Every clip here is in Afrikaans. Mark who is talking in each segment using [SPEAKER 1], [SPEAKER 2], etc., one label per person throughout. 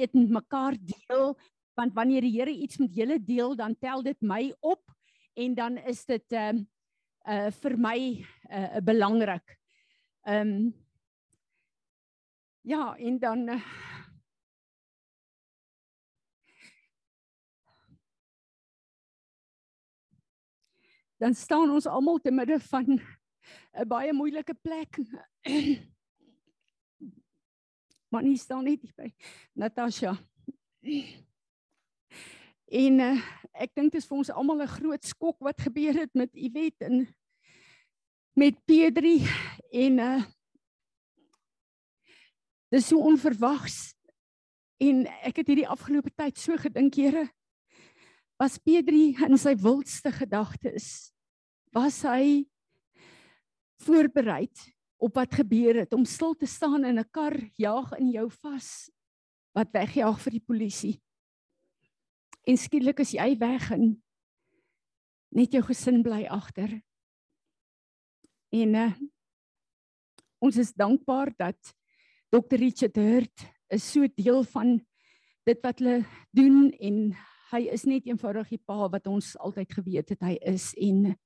[SPEAKER 1] dit met mekaar deel want wanneer die Here iets met julle deel dan tel dit my op en dan is dit ehm um, uh vir my uh belangrik. Ehm um, ja, en dan dan staan ons almal te midde van 'n baie moeilike plek. Maar nie staan net by Natasha. En uh, ek dink dit is vir ons almal 'n groot skok wat gebeur het met Iwet en met Pedri en uh dis so onverwags. En ek het hierdie afgelope tyd so gedink, Here, was Pedri in sy wildste gedagtes was hy voorberei op wat gebeur het om stil te staan in 'n kar jaag in jou vas wat wegjaag vir die polisie. En skielik is jy weg en net jou gesin bly agter. En uh, ons is dankbaar dat Dr Richard Hurt is so deel van dit wat hulle doen en hy is net eenvoudig die pa wat ons altyd geweet het hy is en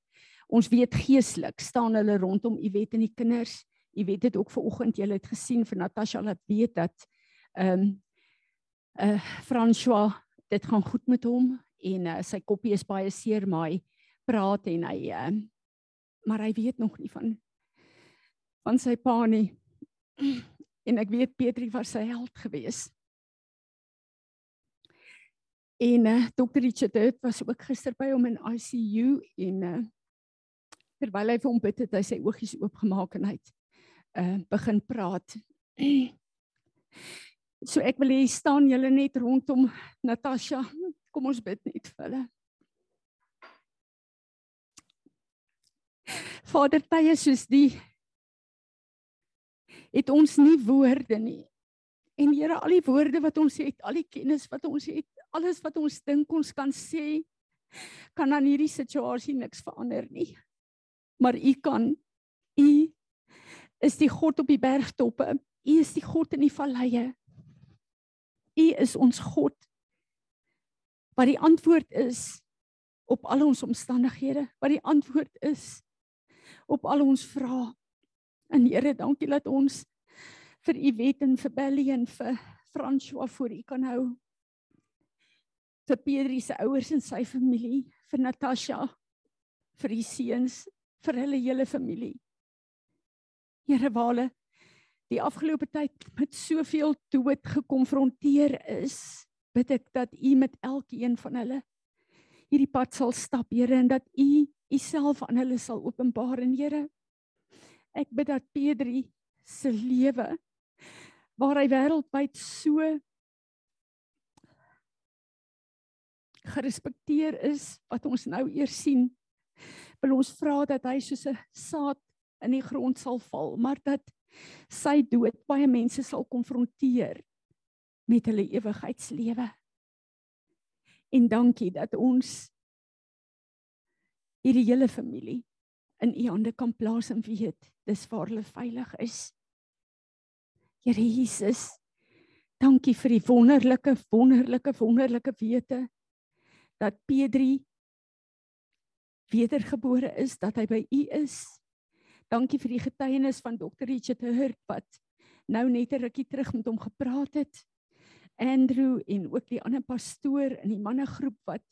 [SPEAKER 1] ons weet geestelik staan hulle rondom u wet en die kinders u weet dit ook vanoggend julle het gesien vir Natasha laat weet dat ehm um, eh uh, François dit gaan goed met hom en uh, sy koppie is baie seer maar hy praat en hy uh, maar hy weet nog nie van van sy pa nie en ek weet Petri was sy held geweest En uh, Dr. Richard Hurt was ook gister by hom in ICU en uh, terwyl hy vir hom bid het, hy sy oogies oopgemaak en hy het uh, begin praat. So ek wil hê staan julle net rondom Natasha. Kom ons bid net vir hulle. Vader, tye soos die het ons nie woorde nie. En Here, al die woorde wat ons het, al die kennis wat ons het, alles wat ons dink ons kan sê kan aan hierdie situasie niks verander nie. Maar u kan u is die God op die bergtoppe. U is die God in die valleie. U is ons God. Wat die antwoord is op al ons omstandighede, wat die antwoord is op al ons vrae. En Here, dankie dat ons vir u wet en vir Belly en vir François voor u kan hou vir Pedri se ouers en sy familie, vir Natasha, vir die seuns, vir hulle hele familie. Here wale die afgelope tyd met soveel dood gekonfronteer is, bid ek dat U met elkeen van hulle hierdie pad sal stap, Here, en dat U Uself aan hulle sal openbaar en Here, ek bid dat Pedri se lewe waar hy wêreldwyd so gerespekteer is wat ons nou eers sien. Wil ons vra dat hy soos 'n saad in die grond sal val, maar dat sy dood baie mense sal konfronteer met hulle ewigheidslewe. En dankie dat ons hierdie hele familie in u hande kan plaas en weet dis waar hulle veilig is. Here Jesus, dankie vir die wonderlike wonderlike wonderlike wete dat Pedri wedergebore is, dat hy by U is. Dankie vir die getuienis van Dr. Richard Hurt wat nou net 'n rukkie terug met hom gepraat het. Andrew en ook die ander pastoor in die mannegroep wat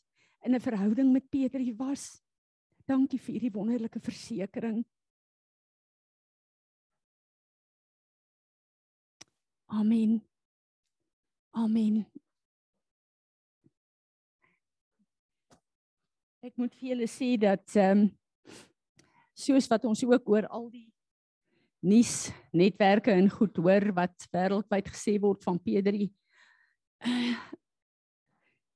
[SPEAKER 1] in 'n verhouding met Pedri was. Dankie vir hierdie wonderlike versekering. Amen. Amen. Ek moet vir julle sê dat ehm um, soos wat ons ook oor al die nuus netwerke en goed hoor wat wêreldwyd gesê word van Pedri. Uh,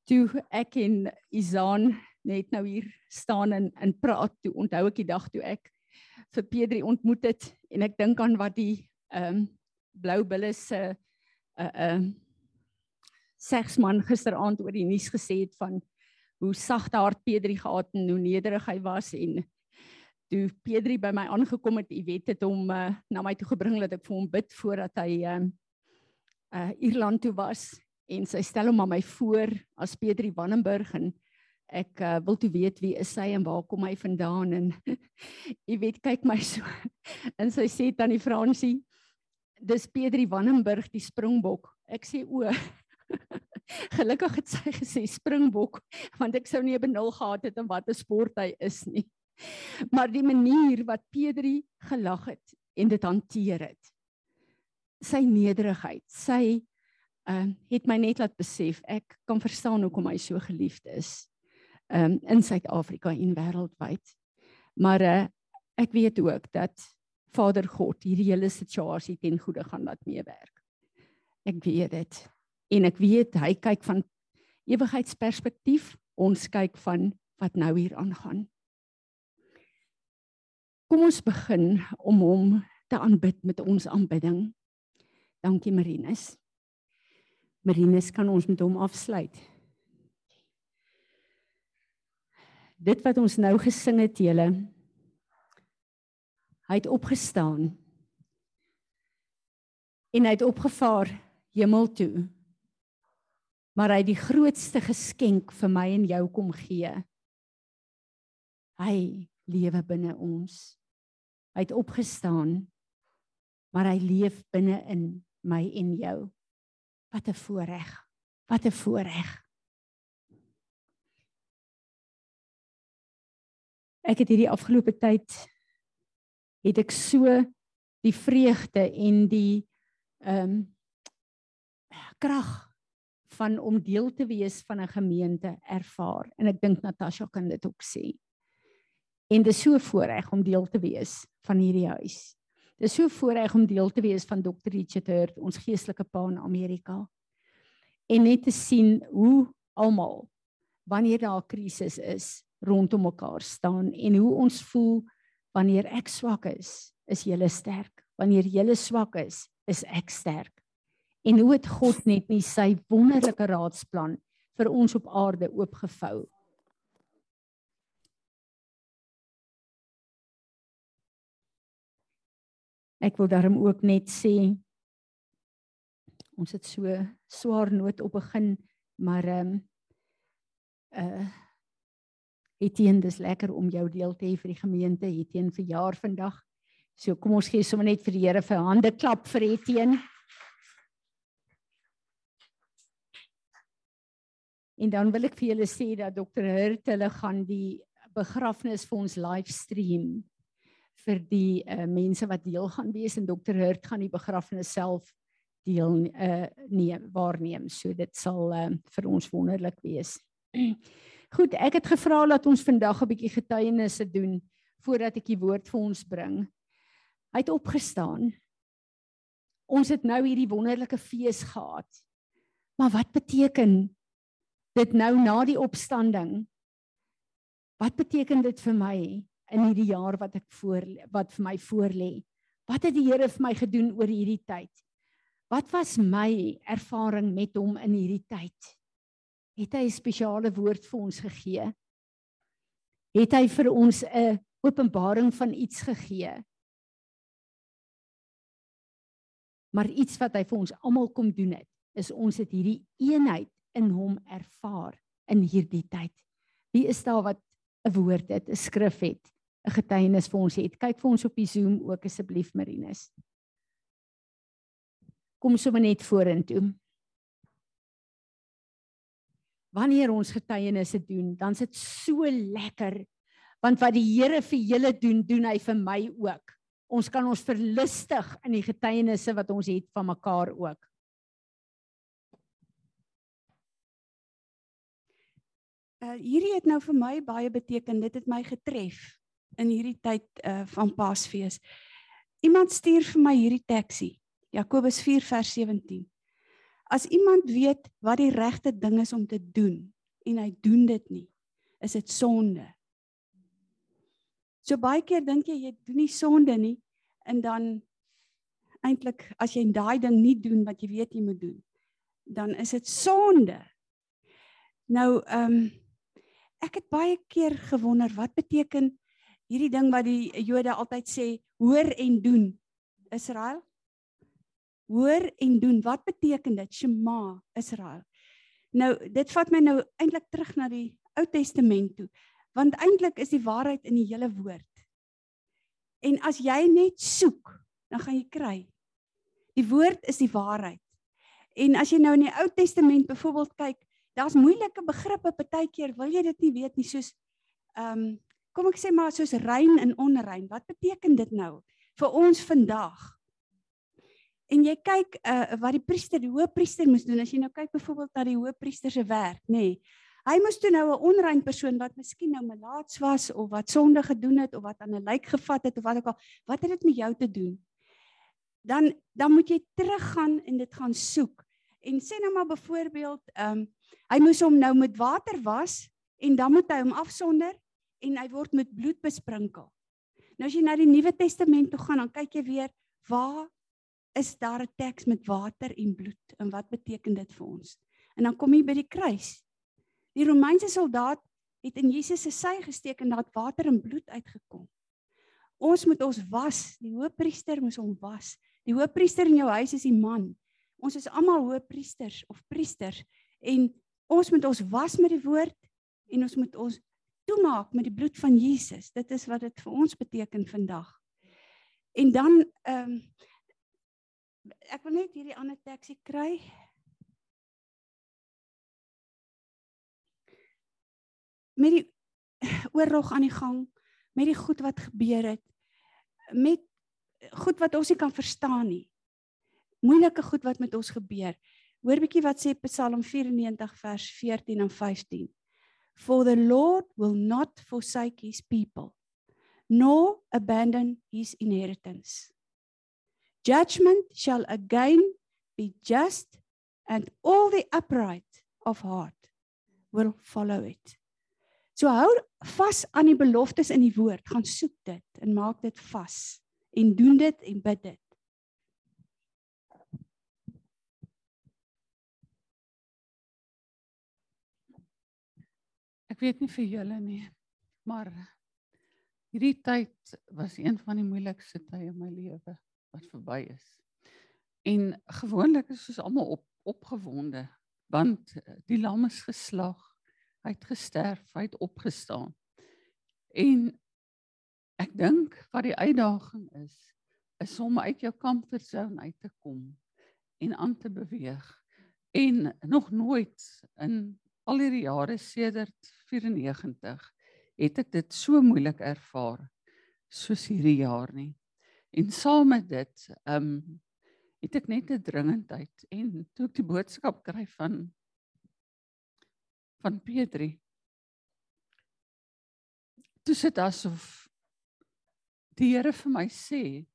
[SPEAKER 1] toe ek en Izaan net nou hier staan en in praat toe onthou ek die dag toe ek vir Pedri ontmoet het en ek dink aan wat die ehm um, blou bulle se 'n uh, 'n uh, seksman gisteraand oor die nuus gesê het van hoe sagte hart Pedri gehad en hoe nederig hy was en toe Pedri by my aangekom het, Iwet het hom uh, na my toe gebring dat ek vir hom bid voordat hy uh, uh Ierland toe was. En sy stel hom aan my voor as Petrie Wannenburg en ek uh, wil toe weet wie is sy en waar kom hy vandaan? En jy weet kyk my so en sy sê tannie Fransie dis Petrie Wannenburg die springbok. Ek sê o gelukkig het sy gesê springbok want ek sou nie benul gehad het en wat 'n sport hy is nie maar die manier wat Petrie gelag het en dit hanteer het sy nederigheid sy uh, het my net laat besef ek kan verstaan hoekom hy so geliefd is um, in Suid-Afrika en wêreldwyd. Maar uh, ek weet ook dat Vader God hierdie hele situasie ten goeie gaan laat meewerk. Ek weet dit. En ek weet hy kyk van ewigheidsperspektief, ons kyk van wat nou hier aangaan. Kom ons begin om hom te aanbid met ons aanbidding. Dankie Marinus. Marinus kan ons met hom afsluit. dit wat ons nou gesing het julle hy het opgestaan en hy het opgevaar hemel toe maar hy het die grootste geskenk vir my en jou kom gee. Hy lewe binne ons. Hy het opgestaan maar hy leef binne in my en jou. Wat 'n voorreg. Wat 'n voorreg. Ek het hierdie afgelope tyd het ek so die vreugde en die ehm um, krag van om deel te wees van 'n gemeente ervaar en ek dink Natasha kan dit ook sê. En dit is so voorreg om deel te wees van hierdie huis. Dit is so voorreg om deel te wees van Dr. Richard Hurt, ons geestelike pa in Amerika. En net te sien hoe almal wanneer daar 'n krisis is, rondom mekaar staan en hoe ons voel wanneer ek swak is, is jy sterk. Wanneer jy swak is, is ek sterk. En hoe het God net nie sy wonderlike raadsplan vir ons op aarde oopgevou? Ek wil daarom ook net sê ons het so swaar nood op begin, maar ehm um, uh Etienne, dis lekker om jou deel te hê vir die gemeente. Etienne verjaar vandag. So kom ons gee sommer net vir die Here vir hande klap vir Etienne. En dan wil ek vir julle sê dat Dr. Hurt hulle gaan die begrafnis vir ons livestream vir die uh, mense wat deel gaan wees en Dr. Hurt gaan die begrafnis self deel uh neem waarneem. So dit sal uh, vir ons wonderlik wees. Goed, ek het gevra dat ons vandag 'n bietjie getuienisse doen voordat ek die woord vir ons bring. Hy het opgestaan. Ons het nou hierdie wonderlike fees gehad. Maar wat beteken dit nou na die opstanding? Wat beteken dit vir my in hierdie jaar wat ek voor wat vir my voorlê? Wat het die Here vir my gedoen oor hierdie tyd? Wat was my ervaring met hom in hierdie tyd? het hy 'n spesiale woord vir ons gegee. Het hy vir ons 'n openbaring van iets gegee. Maar iets wat hy vir ons almal kom doen het, is ons het hierdie eenheid in hom ervaar in hierdie tyd. Wie is daar wat 'n woord het, 'n skrif het, 'n getuienis vir ons het? Kyk vir ons op die Zoom ook asseblief Marinus. Kom sommer net vorentoe wanneer ons getuienisse doen, dan is dit so lekker. Want wat die Here vir julle doen, doen hy vir my ook. Ons kan ons verlustig in die getuienisse wat ons het van mekaar ook.
[SPEAKER 2] Uh hierdie het nou vir my baie beteken. Dit het my getref in hierdie tyd uh van Paasfees. Iemand stuur vir my hierdie teksie. Jakobus 4 vers 17. As iemand weet wat die regte ding is om te doen en hy doen dit nie, is dit sonde. So baie keer dink jy jy doen nie sonde nie en dan eintlik as jy daai ding nie doen wat jy weet jy moet doen, dan is dit sonde. Nou ehm um, ek het baie keer gewonder wat beteken hierdie ding wat die Jode altyd sê hoor en doen. Israel Hoor en doen. Wat beteken dit? Shema Israel. Nou, dit vat my nou eintlik terug na die Ou Testament toe. Want eintlik is die waarheid in die hele woord. En as jy net soek, dan gaan jy kry. Die woord is die waarheid. En as jy nou in die Ou Testament byvoorbeeld kyk, daar's moeilike begrippe partykeer, wil jy dit nie weet nie, soos ehm um, kom ek sê maar soos rein en onrein. Wat beteken dit nou vir ons vandag? En jy kyk uh wat die priester, die hoëpriester moes doen. As jy nou kyk byvoorbeeld na die hoëpriester se werk, nê. Nee, hy moes toe nou 'n onrein persoon wat miskien nou melaats was of wat sonde gedoen het of wat aan 'n lijk gevat het of wat ook al, wat het dit met jou te doen? Dan dan moet jy teruggaan en dit gaan soek. En sê nou maar byvoorbeeld, ehm um, hy moes hom nou met water was en dan moet hy hom afsonder en hy word met bloed besprinkel. Nou as jy na die Nuwe Testament toe gaan, dan kyk jy weer waar is daar 'n teks met water en bloed en wat beteken dit vir ons? En dan kom jy by die kruis. Die Romeinse soldaat het in Jesus se sy gesteek en daar het water en bloed uitgekom. Ons moet ons was, die hoëpriester moes hom was. Die hoëpriester in jou huis is die man. Ons is almal hoëpriesters of priesters en ons moet ons was met die woord en ons moet ons toemaak met die bloed van Jesus. Dit is wat dit vir ons beteken vandag. En dan ehm um, ek wil net hierdie ander teksie kry. Met die oorlog aan die gang, met die goed wat gebeur het, met goed wat ons nie kan verstaan nie. Moeilike goed wat met ons gebeur. Hoor bietjie wat sê Psalm 94 vers 14 en 15. For the Lord will not forsake his people, nor abandon his inheritance. Judgment shall again be just, and all the upright of heart will follow it. So hou vas aan die beloftes in die woord, gaan soek dit en maak dit vas en doen dit en bid dit.
[SPEAKER 3] Ek weet nie vir julle nie, maar hierdie tyd was een van die moeilikste tye in my lewe wat verby is. En gewoonlik is ons almal op opgewonde want die lam is geslag, hy het gesterf, hy het opgestaan. En ek dink wat die uitdaging is, is om uit jou comfortzone uit te kom en aan te beweeg. En nog nooit in al hierdie jare sedert 94 het ek dit so moeilik ervaar soos hierdie jaar nie. En saam met dit, ehm um, het ek net 'n dringendheid en toe ek die boodskap kry van van Petri. Toe sit asof die Here vir my sê,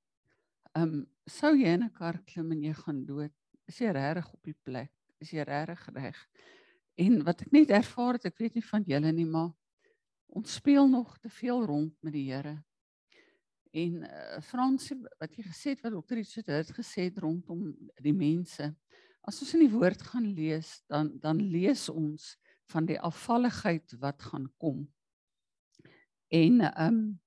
[SPEAKER 3] ehm um, sou jy in 'n kar klim en jy gaan dood, is jy regtig op die plek? Is jy regtig reg? En wat ek net ervaar het, ek weet nie van julle nie, maar ons speel nog te veel rond met die Here. En uh, Frans wat jy gesê het wat dokter het gesê het rondom die mense. As ons in die woord gaan lees, dan dan lees ons van die afvalligheid wat gaan kom. En ehm um,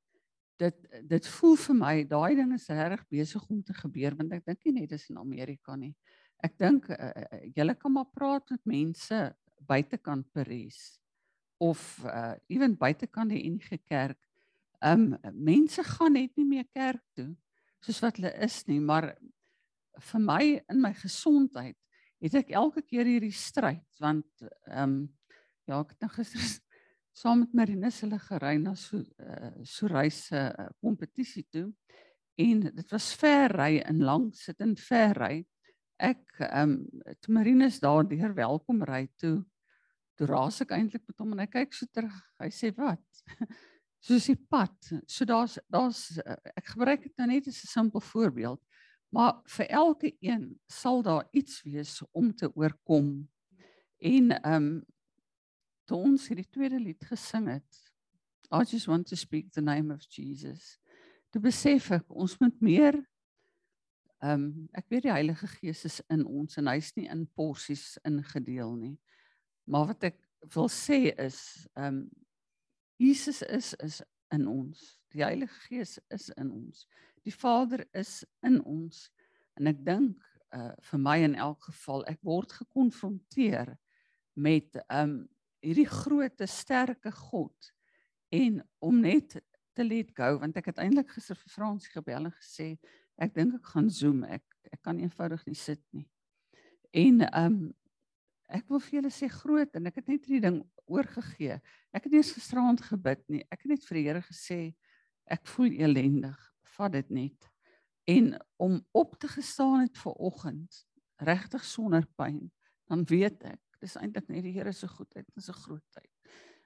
[SPEAKER 3] dit dit voel vir my daai ding is reg besig om te gebeur want ek dink nie net is in Amerika nie. Ek dink uh, julle kan maar praat met mense buitekant Paris of uh ewen buitekant die enige kerk. Um mense gaan net nie meer kerk toe soos wat hulle is nie, maar vir my in my gesondheid het ek elke keer hierdie stryd want um ja, ek het nou gister saam met Marinus hulle gery na so uh, so reise uh, kompetisie toe en dit was ver ry en lank sit in ver ry. Ek ehm um, toe Marinus daar deur welkom ry toe toe raas ek eintlik met hom en hy kyk so terug. Hy sê wat? Soos die pad. So daar's daar's ek gebruik dit nou net as 'n simpel voorbeeld. Maar vir elke een sal daar iets wees om te oorkom. En ehm um, toe ons hierdie tweede lied gesing het, I just want to speak the name of Jesus. Toe besef ek ons moet meer ehm um, ek weet die Heilige Gees is in ons en hy's nie in porsies ingedeel nie. Maar wat ek wil sê is ehm um, Jesus is is in ons. Die Heilige Gees is in ons. Die Vader is in ons. En ek dink uh vir my in elk geval ek word gekonfronteer met um hierdie groot sterke God en om net te let go want ek het eintlik gister vir Fransie gebel en gesê ek dink ek gaan zoom ek ek kan eenvoudig nie sit nie. En um ek wil vir julle sê groot en ek het net hierdie ding oorgegee. Ek het nie eens gisteraand gebid nie. Ek het net vir die Here gesê ek voel elendig. Vat dit net. En om op te gestaan het vir oggend regtig sonder pyn, dan weet ek dis eintlik net die Here se goedheid en se grootheid.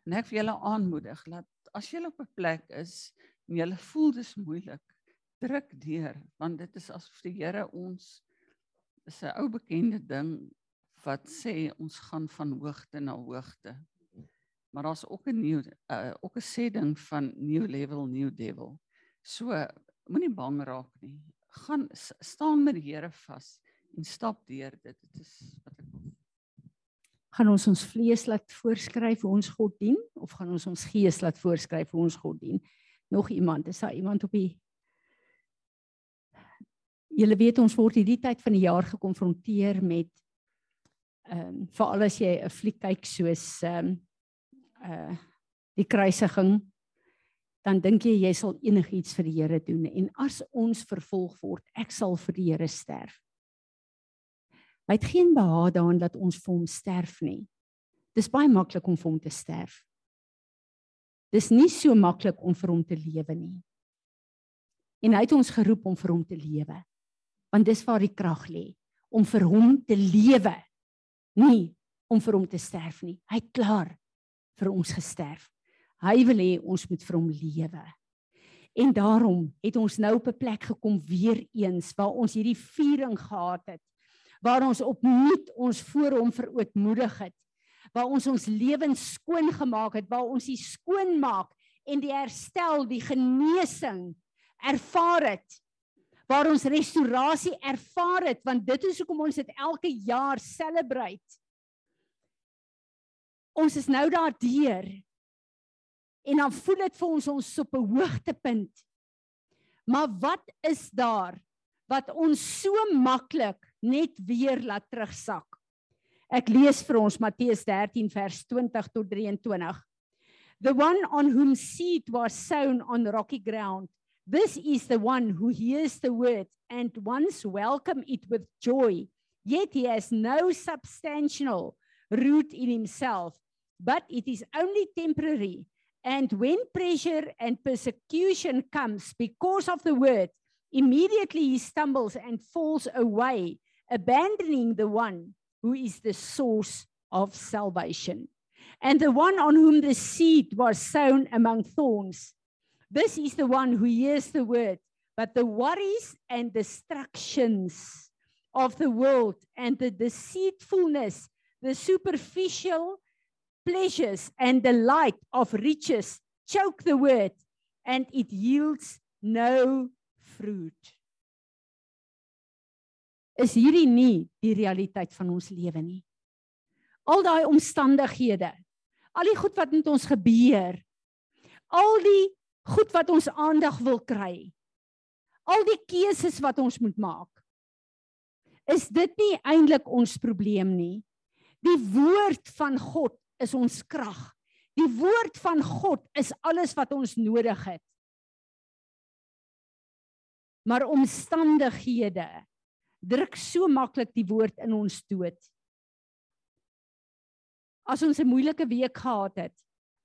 [SPEAKER 3] En ek wil julle aanmoedig dat as jy op 'n plek is en jy voel dis moeilik, druk deur want dit is asof die Here ons is 'n ou bekende ding wat sê ons gaan van hoogte na hoogte. Maar daar's ook 'n nuwe uh, ook 'n sê ding van new level, new devil. So moenie bang raak nie. Gaan staan met die Here vas en stap deur dit. Dit is wat ek wil.
[SPEAKER 1] Gaan ons ons vlees laat voorskryf hoe ons God dien of gaan ons ons gees laat voorskryf hoe ons God dien? Nog iemand, is daar iemand op die Julle weet ons word hierdie tyd van die jaar gekonfronteer met ehm um, veral as jy 'n fliek kyk soos ehm um, uh die kruisiging dan dink jy jy sal enigiets vir die Here doen en as ons vervolg word ek sal vir die Here sterf. Hy het geen behaag daarin dat ons vir hom sterf nie. Dis baie maklik om vir hom te sterf. Dis nie so maklik om vir hom te lewe nie. En hy het ons geroep om vir hom te lewe. Want dis waar die krag lê om vir hom te lewe nie om vir hom te sterf nie. Hy het klaar vir ons gesterf. Hy wil hê ons moet vir hom lewe. En daarom het ons nou op 'n plek gekom weer eens waar ons hierdie viering gehad het. Waar ons opnuut ons voor hom verootmoedig het. Waar ons ons lewens skoon gemaak het, waar ons die skoon maak en die herstel, die genesing ervaar het. Waar ons restaurasie ervaar het want dit is hoekom ons dit elke jaar celebrate ons is nou daar deur. En dan voel dit vir ons ons op 'n hoogtepunt. Maar wat is daar wat ons so maklik net weer laat terugsak? Ek lees vir ons Matteus 13 vers 20 tot 23. The one on whom seed was sown on rocky ground. This is the one who hears the word and once welcome it with joy. Yet he has no substantial root in himself but it is only temporary. And when pressure and persecution comes because of the word, immediately he stumbles and falls away, abandoning the one who is the source of salvation. And the one on whom the seed was sown among thorns, this is the one who hears the word, but the worries and distractions of the world and the deceitfulness, the superficial pleasures and the light of riches choke the word and it yields no fruit. Is hierdie nie die realiteit van ons lewe nie? Al daai omstandighede, al die goed wat met ons gebeur, al die goed wat ons aandag wil kry, al die keuses wat ons moet maak. Is dit nie eintlik ons probleem nie? Die woord van God is ons krag. Die woord van God is alles wat ons nodig het. Maar omstandighede druk so maklik die woord in ons dood. As ons 'n moeilike week gehad het,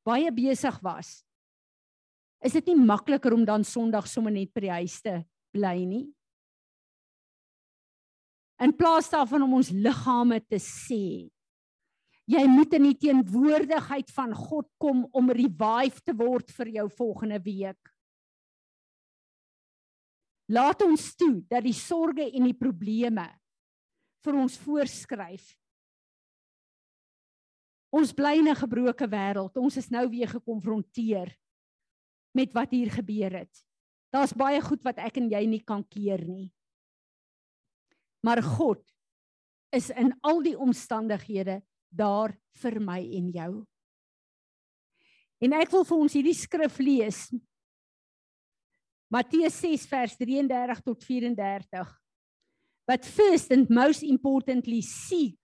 [SPEAKER 1] baie besig was, is dit nie makliker om dan Sondag sommer net by die huis te bly nie. In plaas daarvan om ons liggame te sê, Jy moet in die teenwoordigheid van God kom om revive te word vir jou volgende week. Laat ons toe dat die sorges en die probleme vir ons voorskryf. Ons bly in 'n gebroke wêreld. Ons is nou weer gekonfronteer met wat hier gebeur het. Daar's baie goed wat ek en jy nie kan keer nie. Maar God is in al die omstandighede daar vir my en jou. En ek wil vir ons hierdie skrif lees. Matteus 6 vers 33 tot 34. But first and most importantly, seek,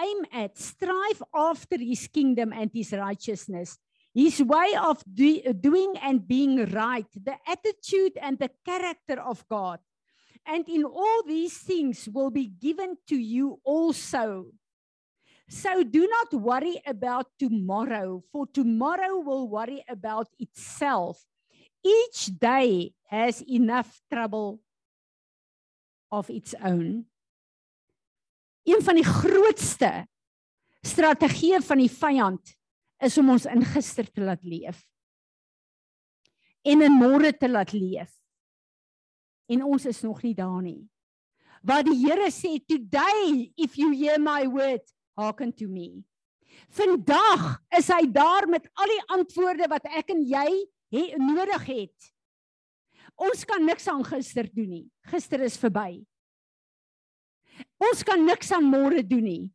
[SPEAKER 1] aim at, strive after his kingdom and his righteousness, his way of do, doing and being right, the attitude and the character of God. And in all these things will be given to you also. So do not worry about tomorrow, for tomorrow will worry about itself. Each day has enough trouble of its own. Een van die grootste strategieë van die vyand is om ons in gister te laat leef en in môre te laat leef. En ons is nog nie daar nie. Wat die Here sê, "Today if you hear my word, hearken to me." Vandag is hy daar met al die antwoorde wat ek en jy he, nodig het. Ons kan niks aan gister doen nie. Gister is verby. Ons kan niks aan môre doen nie.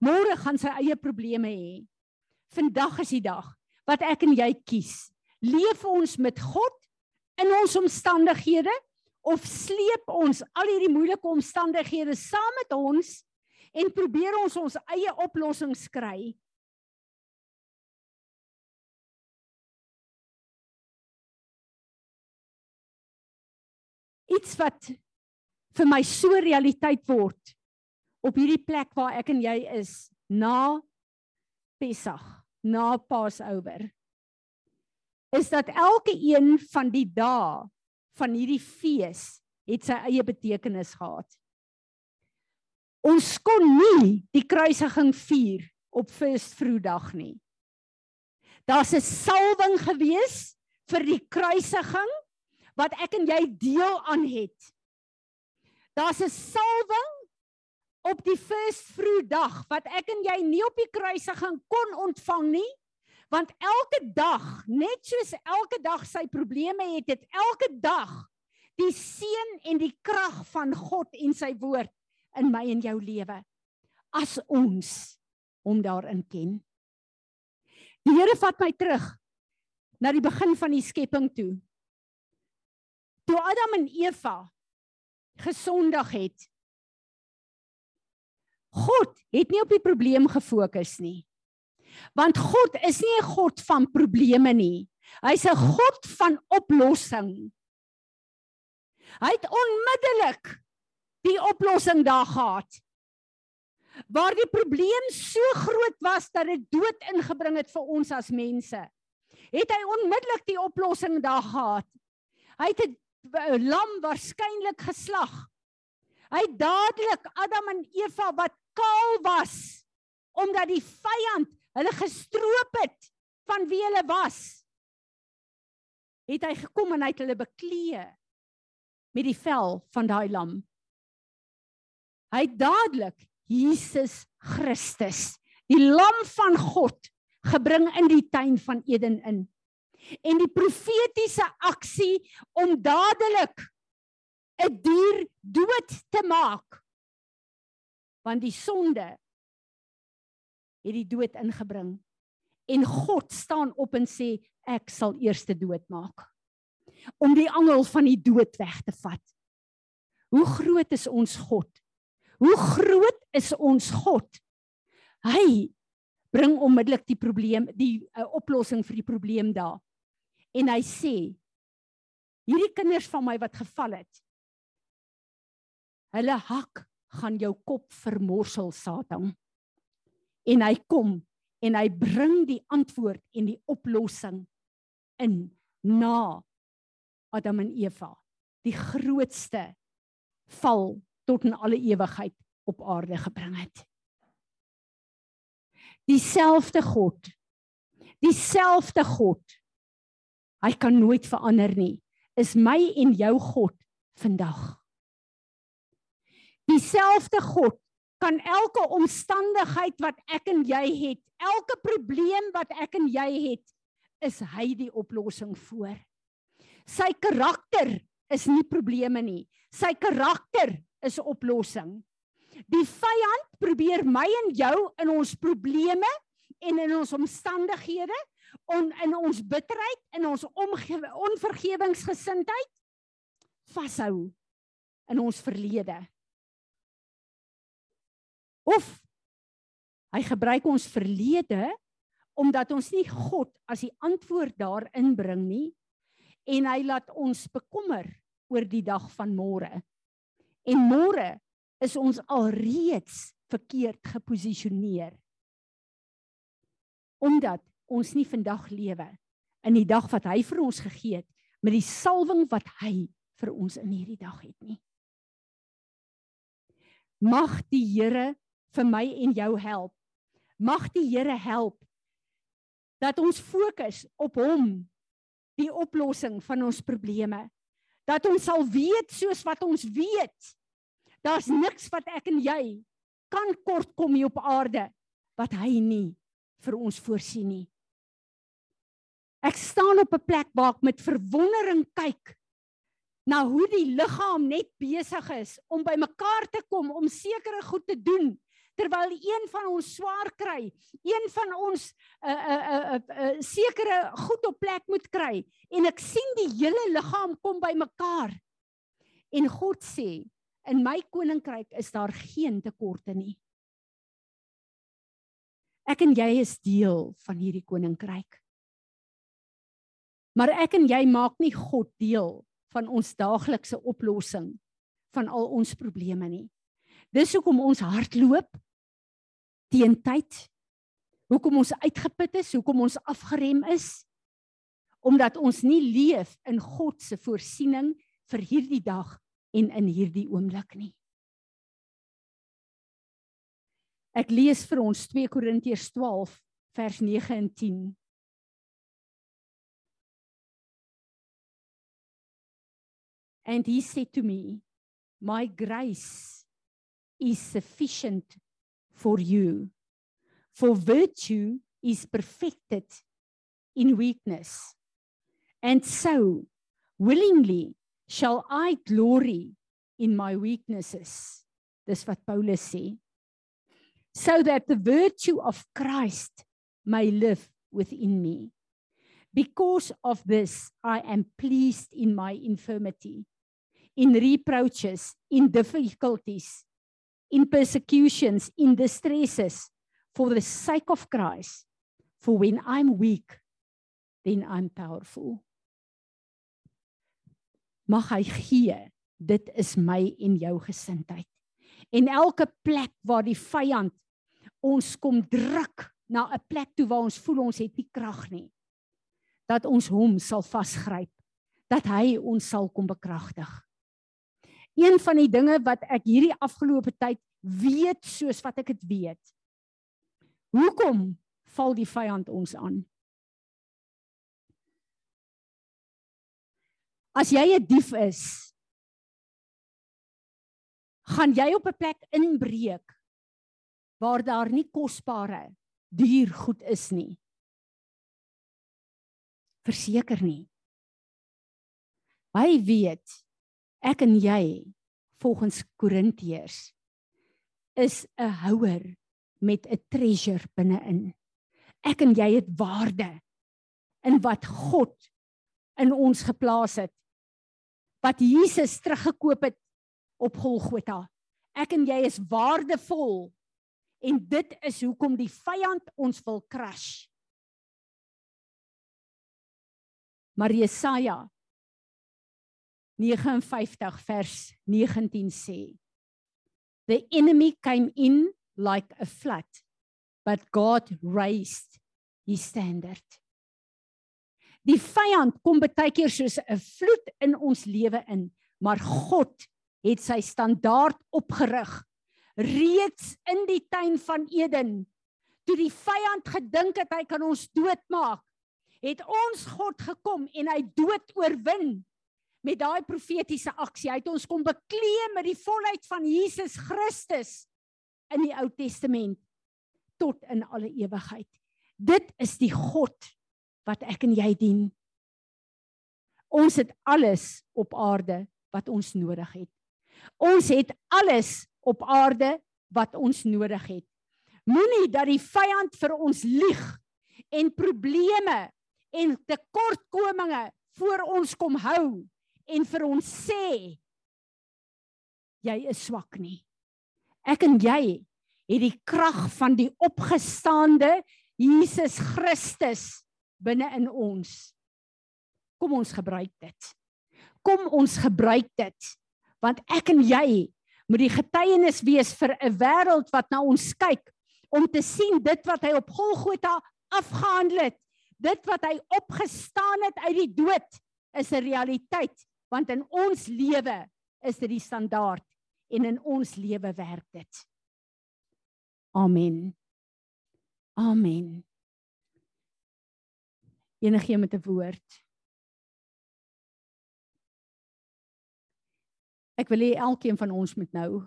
[SPEAKER 1] Môre gaan sy eie probleme hê. Vandag is die dag wat ek en jy kies. Leef ons met God in ons omstandighede of sleep ons al hierdie moeilike omstandighede saam met ons en probeer ons ons eie oplossings kry? Iets wat vir my so realiteit word op hierdie plek waar ek en jy is na Pessach, na Passover. Is dat elke een van die dae van hierdie fees het sy eie betekenis gehad. Ons kon nie die kruisiging vier op First Vrydag nie. Daar's 'n salwing gewees vir die kruisiging wat ek en jy deel aan het. Daar's 'n salwing op die first vroegdag wat ek en jy nie op die kruisiging kon ontvang nie want elke dag net soos elke dag sy probleme het het elke dag die seën en die krag van God en sy woord in my en jou lewe as ons hom daarin ken die Here vat my terug na die begin van die skepping toe toe Adam en Eva gesondig het. God het nie op die probleem gefokus nie. Want God is nie 'n God van probleme nie. Hy's 'n God van oplossing. Hy het onmiddellik die oplossing daar gehad. Waar die probleem so groot was dat dit dood ingebring het vir ons as mense, het hy onmiddellik die oplossing daar gehad. Hy het 'n lam waarskynlik geslag. Hy dadelik Adam en Eva wat kaal was omdat die vyand hulle gestroop het van wie hulle was. Het hy gekom en hy het hulle beklee met die vel van daai lam. Hy dadelik Jesus Christus, die lam van God, gebring in die tuin van Eden in en die profetiese aksie om dadelik 'n dier dood te maak want die sonde het die dood ingebring. En God staan op en sê ek sal eers te dood maak om die angel van die dood weg te vat. Hoe groot is ons God? Hoe groot is ons God? Hy bring onmiddellik die probleem die uh, oplossing vir die probleem daar. En hy sê hierdie kinders van my wat geval het hulle hak gaan jou kop vermorsel satan en hy kom en hy bring die antwoord en die oplossing in na Adam en Eva die grootste val tot in alle ewigheid op aarde gebring het dieselfde god dieselfde god Hy kan nooit verander nie. Is my en jou God vandag. Dieselfde God kan elke omstandigheid wat ek en jy het, elke probleem wat ek en jy het, is hy die oplossing voor. Sy karakter is nie probleme nie. Sy karakter is oplossing. Die vyand probeer my en jou in ons probleme en in ons omstandighede on, in ons bitterheid, in ons onvergewingsgesindheid vashou in ons verlede. Of hy gebruik ons verlede omdat ons nie God as die antwoord daarin bring nie en hy laat ons bekommer oor die dag van môre. En môre is ons alreeds verkeerd geposisioneer. Omdat ons nie vandag lewe in die dag wat hy vir ons gegee het met die salwing wat hy vir ons in hierdie dag het nie. Mag die Here vir my en jou help. Mag die Here help dat ons fokus op hom, die oplossing van ons probleme. Dat ons sal weet soos wat ons weet. Daar's niks wat ek en jy kan kort kom hier op aarde wat hy nie vir ons voorsien nie. Ek staan op 'n plek waar ek met verwondering kyk na hoe die liggaam net besig is om by mekaar te kom om sekere goed te doen terwyl een van ons swaar kry, een van ons 'n 'n 'n 'n sekere goed op plek moet kry en ek sien die hele liggaam kom by mekaar. En God sê, in my koninkryk is daar geen tekorte nie. Ek en jy is deel van hierdie koninkryk. Maar ek en jy maak nie God deel van ons daaglikse oplossing van al ons probleme nie. Dis hoekom ons hardloop teen tyd. Hoekom ons uitgeput is, hoekom ons afgerem is omdat ons nie leef in God se voorsiening vir hierdie dag en in hierdie oomblik nie. Ek lees vir ons 2 Korintiërs 12 vers 9 en 10. And he said to me, My grace is sufficient for you, for virtue is perfected in weakness. And so, willingly shall I glory in my weaknesses. Dis wat Paulus sê. So that the virtue of Christ may live within me. Because of this, I am pleased in my infirmity in reproaches, in difficulties, in persecutions, in distresses for the sake of Christ. For when I'm weak, then I'm powerful. Mag hy gee, dit is my en jou gesindheid. En elke plek waar die vyand ons kom druk na 'n plek toe waar ons voel ons het nie krag nie, dat ons hom sal vasgryp, dat hy ons sal kom bekragtig een van die dinge wat ek hierdie afgelope tyd weet soos wat ek dit weet. Hoekom val die vyand ons aan? As jy 'n dief is, gaan jy op 'n plek inbreek waar daar nie kosbare duur goed is nie. Verseker nie. Hy weet ek en jy volgens Korintiërs is 'n houer met 'n treasure binne-in. Ek en jy het waarde in wat God in ons geplaas het. Wat Jesus teruggekoop het op Golgotha. Ek en jy is waardevol. En dit is hoekom die vyand ons wil crush. Maar Jesaja 59 vers 19 sê The enemy came in like a flood but God raised his standard. Die vyand kom baie keer soos 'n vloed in ons lewe in, maar God het sy standaard opgerig reeds in die tuin van Eden. Toe die vyand gedink het hy kan ons doodmaak, het ons God gekom en hy dood oorwin met daai profetiese aksie. Hy het ons kom bekleë met die volheid van Jesus Christus in die Ou Testament tot in alle ewigheid. Dit is die God wat ek en jy dien. Ons het alles op aarde wat ons nodig het. Ons het alles op aarde wat ons nodig het. Moenie dat die vyand vir ons lieg en probleme en tekortkominge voor ons kom hou en vir ons sê jy is swak nie. Ek en jy het die krag van die opgestaande Jesus Christus binne in ons. Kom ons gebruik dit. Kom ons gebruik dit. Want ek en jy moet die getuienis wees vir 'n wêreld wat na ons kyk om te sien dit wat hy op Golgotha afgehandel het, dit wat hy opgestaan het uit die dood is 'n realiteit want in ons lewe is dit die standaard en in ons lewe werk dit. Amen. Amen. Enige met 'n woord. Ek wil hê elkeen van ons moet nou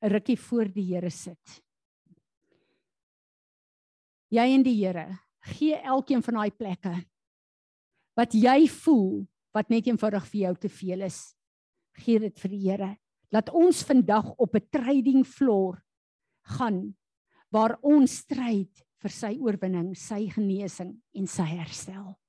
[SPEAKER 1] 'n rukkie voor die Here sit. Jy en die Here, gee elkeen van daai plekke wat jy voel wat net eenvoudig vir jou te veel is. Gee dit vir die Here. Laat ons vandag op 'n trading floor gaan waar ons stryd vir sy oorwinning, sy genesing en sy herstel.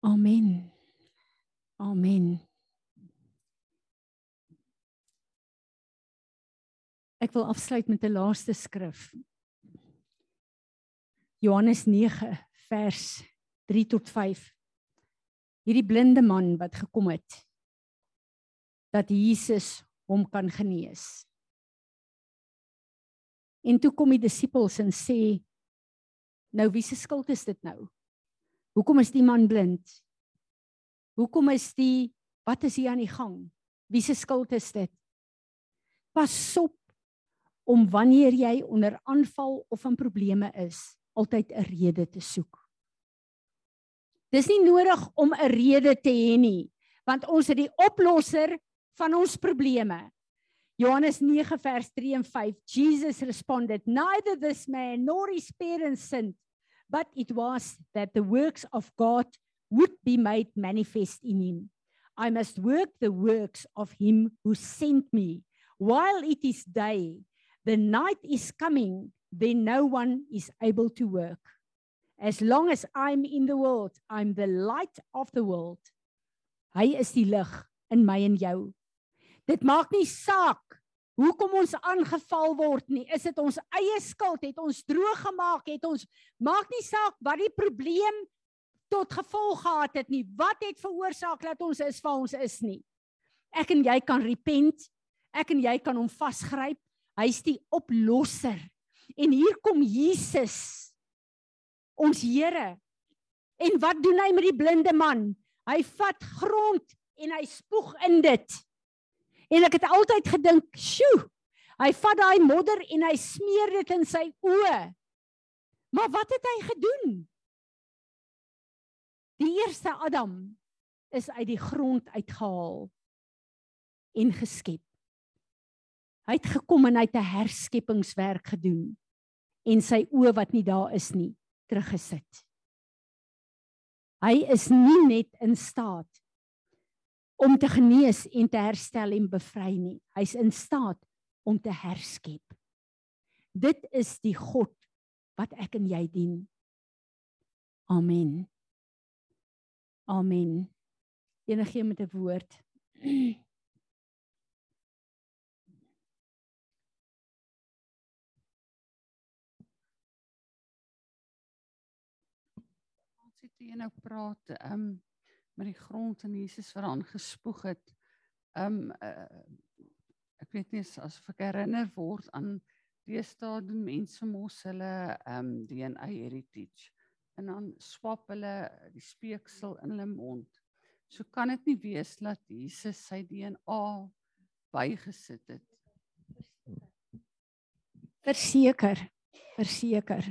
[SPEAKER 1] Amen. Amen. Ek wil afsluit met 'n laaste skrif. Johannes 9 vers 3 tot 5. Hierdie blinde man wat gekom het dat Jesus hom kan genees. En toe kom die disippels en sê nou wie se skuld is dit nou? Hoekom is die man blind? Hoekom is die wat is hier aan die gang? Wie se skuld is dit? Pas op om wanneer jy onder aanval of in probleme is, altyd 'n rede te soek. Dis nie nodig om 'n rede te hê nie, want ons het die oplosser van ons probleme. Johannes 9 vers 3 en 5. Jesus responded, "Neither this man nor his parents sinned, but it was that the works of God would be made manifest in him. I must work the works of him who sent me. While it is day, the night is coming, then no one is able to work. As long as I'm in the world, I'm the light of the world. Hy is die lig in my en jou. Dit maak nie saak hoekom ons aangeval word nie. Is dit ons eie skuld? Het ons droog gemaak? Het ons maak nie saak wat die probleem tot gevolg gehad het nie. Wat het veroorsaak dat ons is waar ons is nie? Ek en jy kan repent. Ek en jy kan hom vasgryp. Hy's die oplosser. En hier kom Jesus. Ons Here. En wat doen hy met die blinde man? Hy vat grond en hy spoeg in dit. En ek het altyd gedink, "Sjoe, hy vat daai modder en hy smeer dit in sy oë." Maar wat het hy gedoen? Die eerste Adam is uit die grond uitgehaal en geskep. Hy het gekom en hy het 'n herskepingswerk gedoen en sy oë wat nie daar is nie teruggesit. Hy is nie net in staat om te genees en te herstel en bevry nie. Hy's in staat om te herskep. Dit is die God wat ek en jy dien. Amen. Amen. Enige met 'n woord.
[SPEAKER 3] Ons het hier nou praat ehm um, met die grond en Jesus wat aan gespoeg het. Ehm um, uh, ek weet nie as ek herinner word aan deesdae doen mense mos hulle ehm um, DNA heritage en dan swap hulle die speeksel in hulle mond. So kan dit nie wees dat Jesus sy DNA bygesit het.
[SPEAKER 1] Verseker, verseker.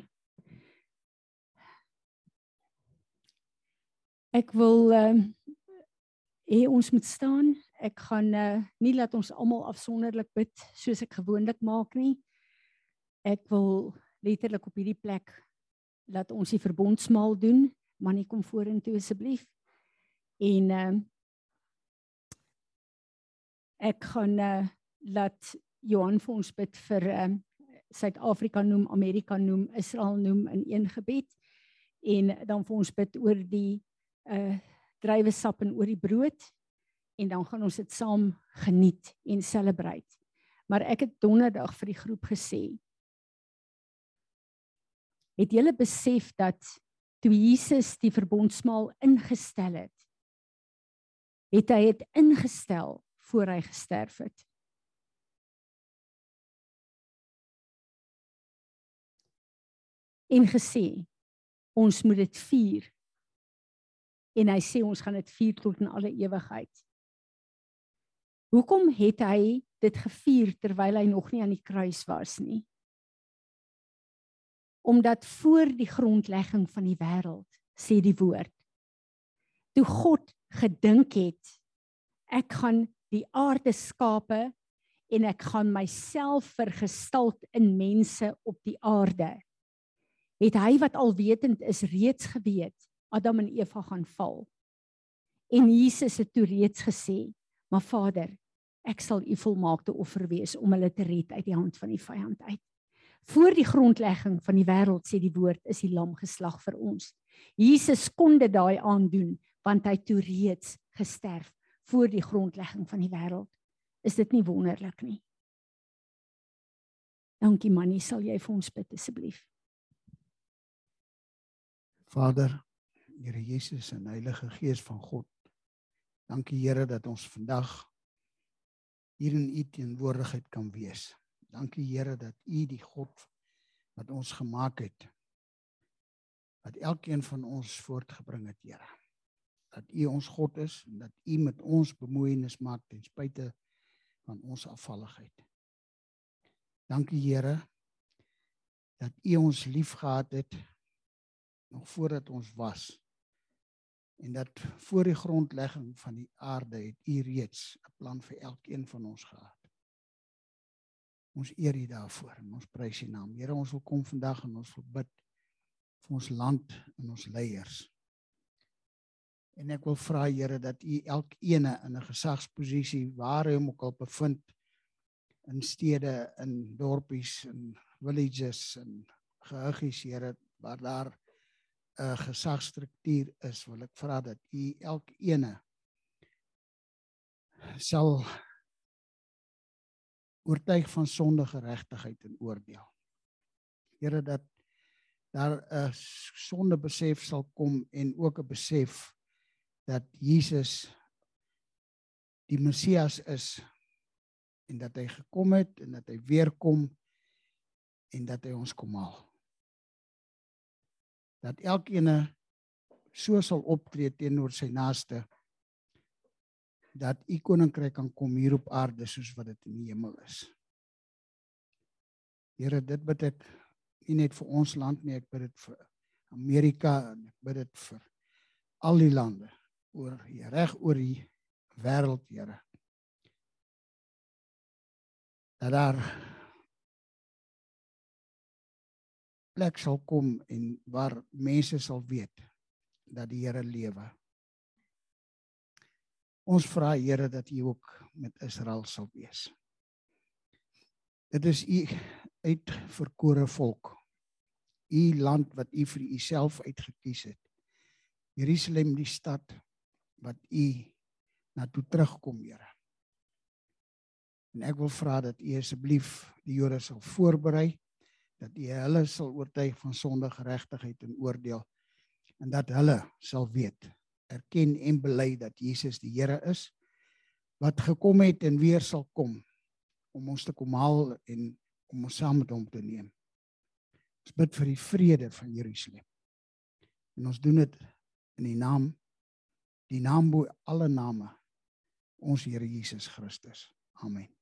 [SPEAKER 1] Ek wil ehm uh, hê ons moet staan. Ek gaan uh, nie laat ons almal afsonderlik bid soos ek gewoonlik maak nie. Ek wil letterlik op hierdie plek laat ons die verbondsmaal doen. Manie kom vorentoe asseblief. En ehm uh, ek gaan uh, laat Johan vir ons bid vir ehm uh, Suid-Afrika noem, Amerika noem, Israel noem in een gebed en dan vir ons bid oor die uh druiwesap en oor die brood en dan gaan ons dit saam geniet en celebrate. Maar ek het donderdag vir die groep gesê het julle besef dat toe Jesus die verbondsmaal ingestel het het hy dit ingestel voor hy gesterf het. En gesê ons moet dit vier en hy sê ons gaan dit vier tot in alle ewigheid. Hoekom het hy dit gevier terwyl hy nog nie aan die kruis was nie? Omdat voor die grondlegging van die wêreld sê die woord toe God gedink het ek gaan die aarde skape en ek gaan myself vergestalt in mense op die aarde het hy wat alwetend is reeds geweet Adam en Eva gaan val. En Jesus het toe reeds gesê, "Maar Vader, ek sal u volmaakte offer wees om hulle te red uit die hand van die vyand uit." Voor die grondlegging van die wêreld sê die woord is die lam geslag vir ons. Jesus kon dit daai aandoen want hy toe reeds gesterf voor die grondlegging van die wêreld. Is dit nie wonderlik nie? Dankie Mannie, sal jy vir ons bid asseblief?
[SPEAKER 4] Vader, Here Jesus en Heilige Gees van God. Dankie Here dat ons vandag hier in U teenwoordigheid kan wees. Dankie Here dat U die God wat ons gemaak het wat elkeen van ons voortgebring het, Here. Dat U ons God is en dat U met ons bemoeienis maak ten spyte van ons afvalligheid. Dankie Here dat U ons liefgehad het nog voordat ons was en dat voor die grondlegging van die aarde het U reeds 'n plan vir elkeen van ons gehad. Ons eer U daarvoor en ons prys U naam. Here, ons wil kom vandag en ons wil bid vir ons land en ons leiers. En ek wil vra Here dat U elkeen in 'n gesagsposisie waar hy hom ook al bevind in stede, in dorpies en villages en gehuggies Here waar daar 'n gesagstruktuur is, wil ek vra dat u elkeen sal oortuig van sonde geregtigheid en oordeel. Here dat daar 'n sonde besef sal kom en ook 'n besef dat Jesus die Messias is en dat hy gekom het en dat hy weer kom en dat hy ons kom haal dat elkeen so sal optree teenoor sy naaste dat u koninkryk kan kom hier op aarde soos wat dit in die hemel is. Here, dit bid ek nie net vir ons land nie, ek bid dit vir Amerika en ek bid dit vir al die lande oor reg oor die wêreld, Here. dat daar plek sal kom en waar mense sal weet dat die Here lewe. Ons vra Here dat U ook met Israel sal wees. Dit is U uitverkore volk. U land wat U vir U self uitgekies het. Jerusalem die stad wat U na toe terugkom, Here. En ek wil vra dat U asseblief die Jode sal voorberei dat U hulle sal oortuig van sonde, geregtigheid en oordeel en dat hulle sal weet, erken en bely dat Jesus die Here is wat gekom het en weer sal kom om ons te kom haal en om ons saam met hom te neem. Ons bid vir die vrede van Jerusalem. En ons doen dit in die naam die naam bo alle name ons Here Jesus Christus. Amen.